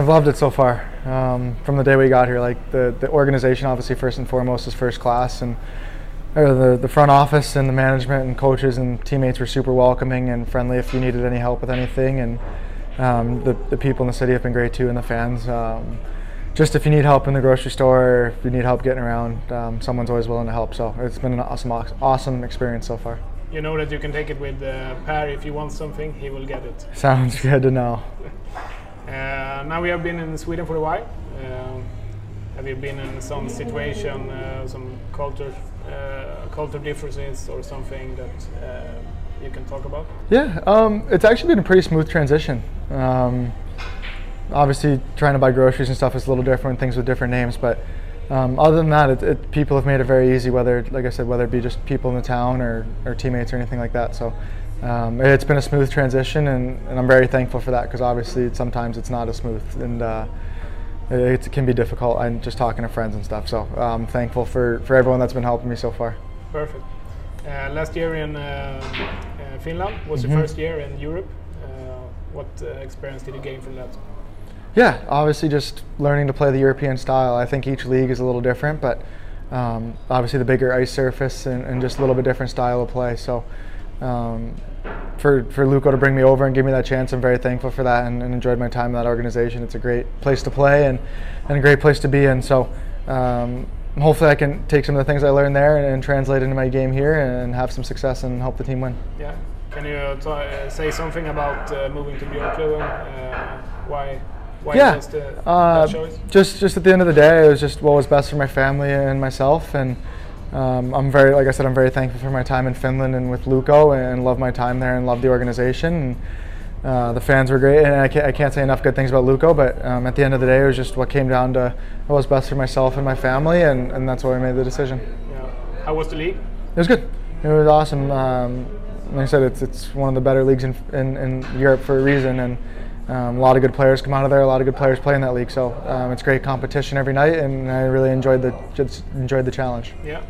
I've loved it so far. Um, from the day we got here, like the, the organization, obviously first and foremost is first class, and the the front office and the management and coaches and teammates were super welcoming and friendly. If you needed any help with anything, and um, the the people in the city have been great too, and the fans. Um, just if you need help in the grocery store, or if you need help getting around, um, someone's always willing to help. So it's been an awesome, awesome experience so far. You know that you can take it with uh, Per. If you want something, he will get it. Sounds good to know. Uh, now we have been in Sweden for a while. Uh, have you been in some situation, uh, some culture, culture differences, or something that you can talk about? Yeah, um, it's actually been a pretty smooth transition. Um, obviously, trying to buy groceries and stuff is a little different, things with different names, but um, other than that, it, it, people have made it very easy. Whether, like I said, whether it be just people in the town or, or teammates or anything like that. So um, it's been a smooth transition, and, and I'm very thankful for that because obviously sometimes it's not as smooth and uh, it, it, can be difficult. I'm just talking to friends and stuff, so I'm thankful for, for everyone that's been helping me so far. Perfect. Uh, last year in uh, uh Finland was mm-hmm. your first year in Europe. Uh, what uh, experience did you gain from that? Yeah, obviously just learning to play the European style. I think each league is a little different, but um, obviously the bigger ice surface and, and, just a little bit different style of play. So um, for for Lukko to bring me over and give me that chance, I'm very thankful for that and, and, enjoyed my time in that organization. It's a great place to play and, and a great place to be in. So um, hopefully I can take some of the things I learned there and, and, translate into my game here and have some success and help the team win. Yeah. Can you uh, say something about uh, moving to Björklöven? Uh, why? Why yeah, the, uh, just just at the end of the day, it was just what was best for my family and myself, and um, I'm very, like I said, I'm very thankful for my time in Finland and with Lukko, and love my time there and love the organization. And, uh, the fans were great, and I can't, I can't, say enough good things about Lukko. But um, at the end of the day, it was just what came down to what was best for myself and my family, and, and that's why I made the decision. Yeah. How was the league? It was good. It was awesome. Um, like I said, it's it's one of the better leagues in in, in Europe for a reason, and um, a lot of good players come out of there. A lot of good players play in that league, so um, it's great competition every night, and I really enjoyed the just enjoyed the challenge. Yeah.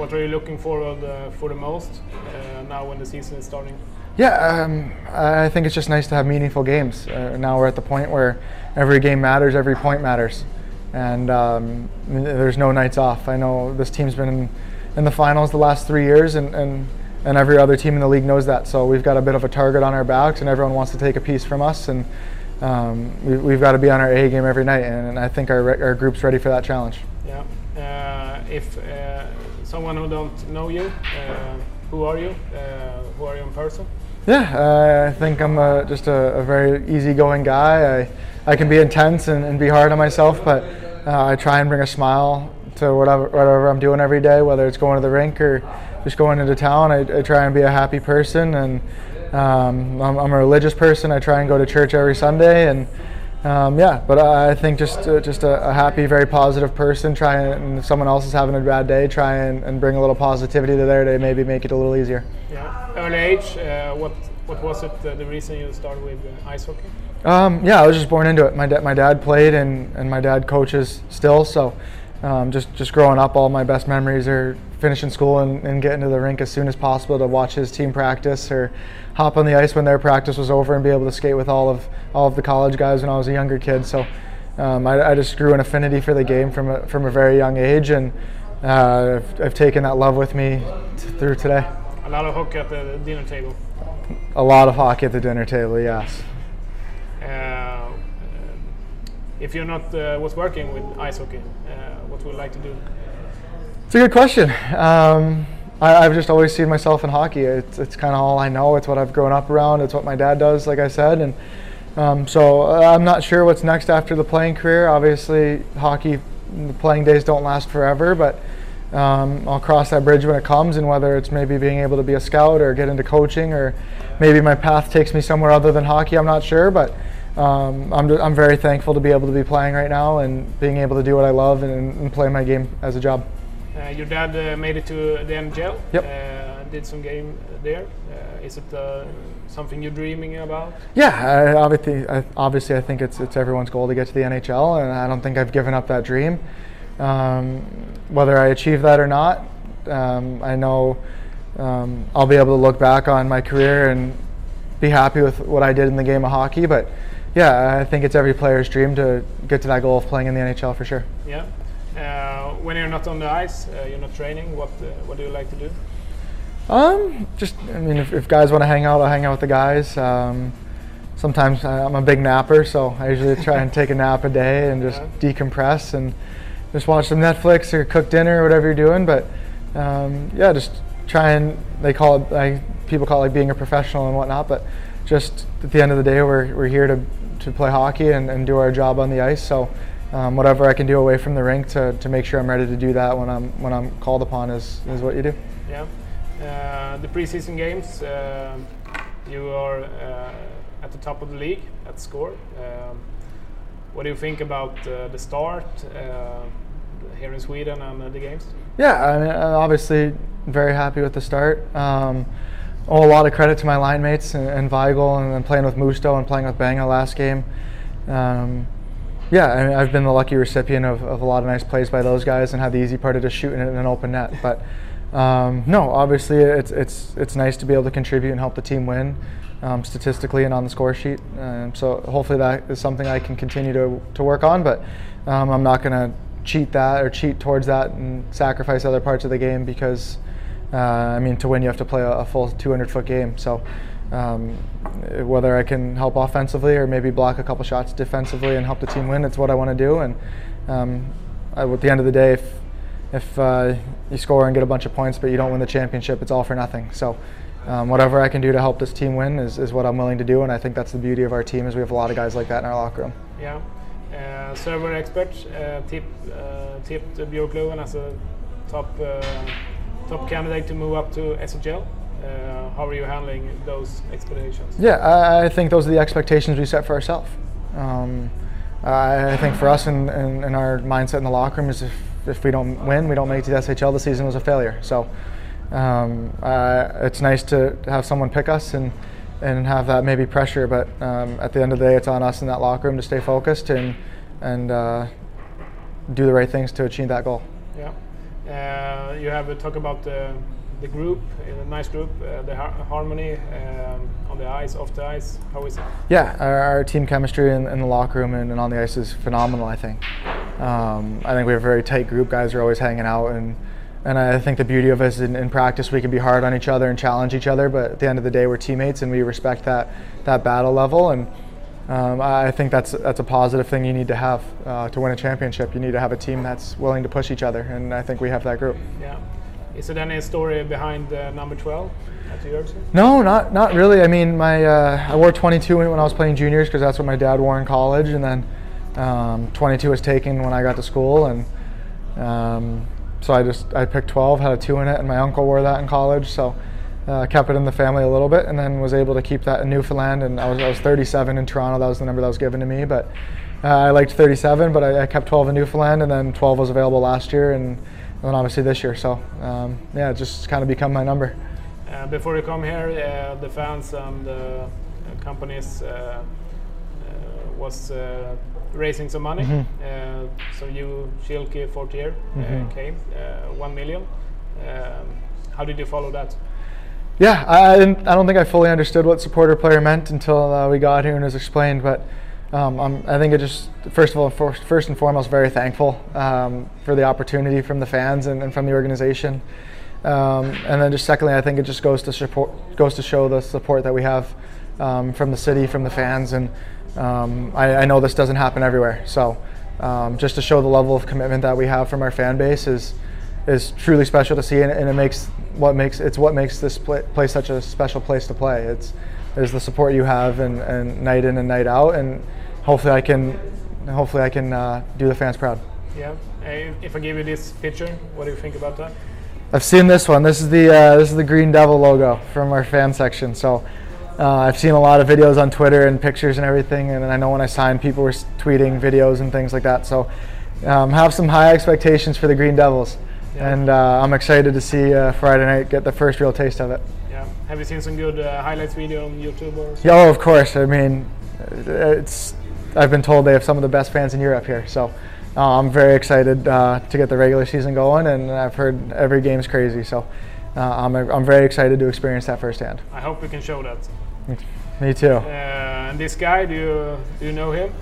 What are you looking forward uh, for the most uh, now when the season is starting? Yeah, um, I think it's just nice to have meaningful games. Uh, now we're at the point where every game matters, every point matters, and um, there's no nights off. I know this team's been in, in the finals the last three years, and, and, and every other team in the league knows that. So we've got a bit of a target on our backs, and everyone wants to take a piece from us, and um, we, have got to be on our A game every night. And, and I think our, our group's ready for that challenge. Yeah. Uh, if uh, someone who don't know you, uh, who are you? who are you in person? Yeah, I think I'm a, just a, a, very easygoing guy. I, I can be intense and, and be hard on myself, but uh, I try and bring a smile to whatever, whatever I'm doing every day, whether it's going to the rink or just going into town. I, I try and be a happy person, and um, I'm, I'm, a religious person. I try and go to church every Sunday, and um, yeah, but I think just uh, just a, a, happy, very positive person. Try and if someone else is having a bad day, try and, and bring a little positivity to their day. Maybe make it a little easier. Yeah. Early age. Uh, what what was it? Uh, the reason you started with uh, ice hockey? Um, yeah, I was just born into it. My dad my dad played, and, and my dad coaches still. So um, just just growing up, all my best memories are finishing school and, and getting to the rink as soon as possible to watch his team practice or hop on the ice when their practice was over and be able to skate with all of all of the college guys when I was a younger kid. So um, I, I, just grew an affinity for the game from a, from a very young age, and uh, I've, I've, taken that love with me t- through today. A lot of hockey at the dinner table. A lot of hockey at the dinner table, yes. Uh, if you're not uh, was working with ice hockey, uh, what would you like to do? It's a good question. Um, I, have just always seen myself in hockey. It's, it's kind of all I know. It's what I've grown up around. It's what my dad does, like I said. And um, so uh, I'm not sure what's next after the playing career. Obviously, hockey, the playing days don't last forever, but um, I'll cross that bridge when it comes. And whether it's maybe being able to be a scout or get into coaching, or maybe my path takes me somewhere other than hockey, I'm not sure. But um, I'm, I'm very thankful to be able to be playing right now and being able to do what I love and, and play my game as a job. Uh, your dad uh, made it to the NHL. Yep. Uh, did some game there. is it something you're dreaming about? Yeah, obviously, I, obviously, I think it's it's everyone's goal to get to the NHL, and I don't think I've given up that dream. Um, whether I achieve that or not, um, I know um, I'll be able to look back on my career and be happy with what I did in the game of hockey. But yeah, I think it's every player's dream to get to that goal of playing in the NHL for sure. Yeah. Uh, when you're not on the ice, uh, you're not training. What uh, what do you like to do? Um, just I mean, if, if guys want to hang out, I'll hang out with the guys. Um, sometimes I'm a big napper, so I usually try and take a nap a day and just Yeah. decompress and just watch some Netflix or cook dinner or whatever you're doing. But um, yeah, just try and they call it like people call it like being a professional and whatnot. But just at the end of the day, we're, we're here to, to play hockey and, and do our job on the ice. So um, whatever I can do away from the rink to, to make sure I'm ready to do that when I'm when I'm called upon is, is what you do. Yeah. Uh, the preseason games, uh, you are uh, at the top of the league at score. Um, what do you think about uh, the start uh, here in Sweden and uh, the games? Yeah, I mean, I'm obviously very happy with the start. Um, owe a lot of credit to my line mates and, and Weigel and then playing with Musto and playing with Banga last game. Um, yeah, I mean, I've been the lucky recipient of, of a lot of nice plays by those guys and had the easy part of just shooting it in an open net. But um, no, obviously it's, it's, it's nice to be able to contribute and help the team win um, statistically and on the score sheet. Um, so hopefully that is something I can continue to, to work on. But um, I'm not going to cheat that or cheat towards that and sacrifice other parts of the game because uh, I mean to win you have to play a, a full 200 foot game. So um, whether I can help offensively or maybe block a couple shots defensively and help the team win, it's what I want to do. And um, I, at the end of the day, if if uh, you score and get a bunch of points but you don't win the championship, it's all for nothing. So. Um, whatever I can do to help this team win is, is what I'm willing to do, and I think that's the beauty of our team is we have a lot of guys like that in our locker room. Yeah. Uh, server expert uh, tip, uh, tipped Björklöven as a top uh, top candidate to move up to SHL. Uh, how are you handling those expectations? Yeah, I, I think those are the expectations we set for ourselves. Um, I, I think for us and in, in, in, our mindset in the locker room is if, if we don't win, we don't make it to the SHL, the season was a failure. So um, uh, it's nice to have someone pick us and and have that maybe pressure, but um, at the end of the day, it's on us in that locker room to stay focused and and uh, do the right things to achieve that goal. Yeah, you have a talk about the the group, a nice group, uh, the har harmony um, on the ice, off the ice. How is it? Yeah, our, our team chemistry in, in, the locker room and, and, on the ice is phenomenal. I think. Um, I think we have a very tight group. Guys are always hanging out and and I think the beauty of us in, in, practice we can be hard on each other and challenge each other, but at the end of the day we're teammates and we respect that that battle level. And um, I think that's that's a positive thing you need to have uh, to win a championship. You need to have a team that's willing to push each other, and I think we have that group. Yeah. Is there any story behind uh, number 12 at yours? No, not not really. I mean, my uh, I wore 22 when, when I was playing juniors because that's what my dad wore in college, and then um, 22 was taken when I got to school, and um, so I just I picked 12, had a two in it, and my uncle wore that in college, so uh, kept it in the family a little bit, and then was able to keep that in Newfoundland. And I was I was 37 in Toronto. That was the number that was given to me, but uh, I liked 37, but I, I, kept 12 in Newfoundland, and then 12 was available last year, and, and then obviously this year. So um, yeah, it just kind of become my number. Uh, before you come here, uh, the fans and the companies uh, uh, was raising some money. Mm-hmm. Uh, so you, Schilke, Fortier, mm-hmm. uh, came, uh, one million. Um, how did you follow that? Yeah, I, I. I don't think I fully understood what supporter player meant until uh, we got here and it was explained. But um, i think it just first of all, for, first and foremost, very thankful um, for the opportunity from the fans and, and from the organization. Um, and then just secondly, I think it just goes to support, goes to show the support that we have um, from the city, from the fans, and um, I, I, know this doesn't happen everywhere. So um, just to show the level of commitment that we have from our fan base is is truly special to see, and, and it makes what makes it's what makes this play, place such a special place to play. It's is the support you have and, and night in and night out, and hopefully I can hopefully I can uh, do the fans proud. Yeah. If I give you this picture, what do you think about that? I've seen this one. This is the uh, this is the Green Devil logo from our fan section. So uh, I've seen a lot of videos on Twitter and pictures and everything, and I know when I signed, people were tweeting videos and things like that. So um, have some high expectations for the Green Devils, yeah. and uh, I'm excited to see uh, Friday night get the first real taste of it. Yeah. Have you seen some good uh, highlights video on YouTube or? Yeah, oh, of course. I mean, it's. I've been told they have some of the best fans in Europe here, so. Uh, I'm very excited uh, to get the regular season going, and I've heard every game's crazy. So uh, I'm, I'm very excited to experience that firsthand. I hope we can show that. Me too. Uh, and this guy, do you do you know him?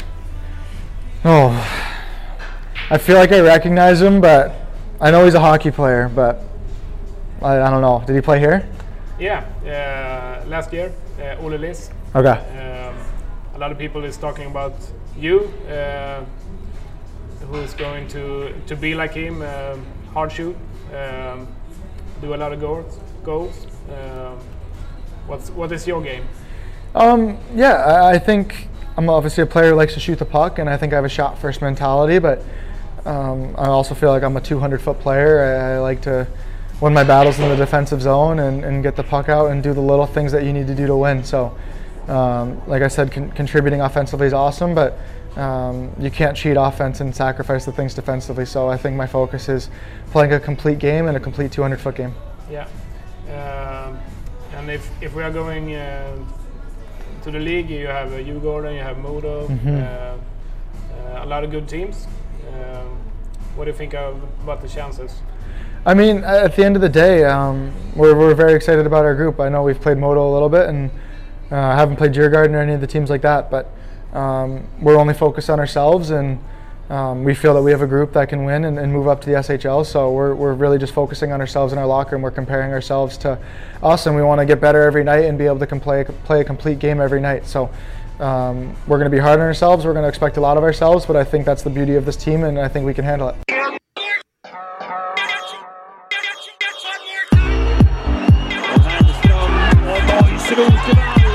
Oh, I feel like I recognize him, but I know he's a hockey player, but I, I don't know. Did he play here? Yeah, uh, last year, uh, Ole Liss. Okay. Um, a lot of people is talking about you, uh, who's going to to be like him, um, hard shoot, um, do a lot of goals. Goals. Um, what's what is your game? Um, yeah, I, I think I'm obviously a player who likes to shoot the puck, and I think I have a shot first mentality. But um, I also feel like I'm a 200 foot player. I, I like to win my battles in the defensive zone and, and get the puck out and do the little things that you need to do to win. So, um, like I said, con- contributing offensively is awesome, but um, you can't cheat offense and sacrifice the things defensively. So I think my focus is playing a complete game and a complete 200 foot game. Yeah. Um, and if, if we are going uh, to the league, you have uh, Djurgården, you have Modo, Mhm. uh, uh, a lot of good teams. Um, what do you think about the chances? I mean, at the end of the day, um, we're, we're very excited about our group. I know we've played Modo a little bit and uh, haven't played Djurgården or any of the teams like that, but um, we're only focused on ourselves and um, we feel that we have a group that can win and, and move up to the SHL. So we're, we're really just focusing on ourselves in our locker and we're comparing ourselves to us and we want to get better every night and be able to play, play a complete game every night. So um, we're going to be hard on ourselves. We're going to expect a lot of ourselves, but I think that's the beauty of this team and I think we can handle it. Borgström till varvet.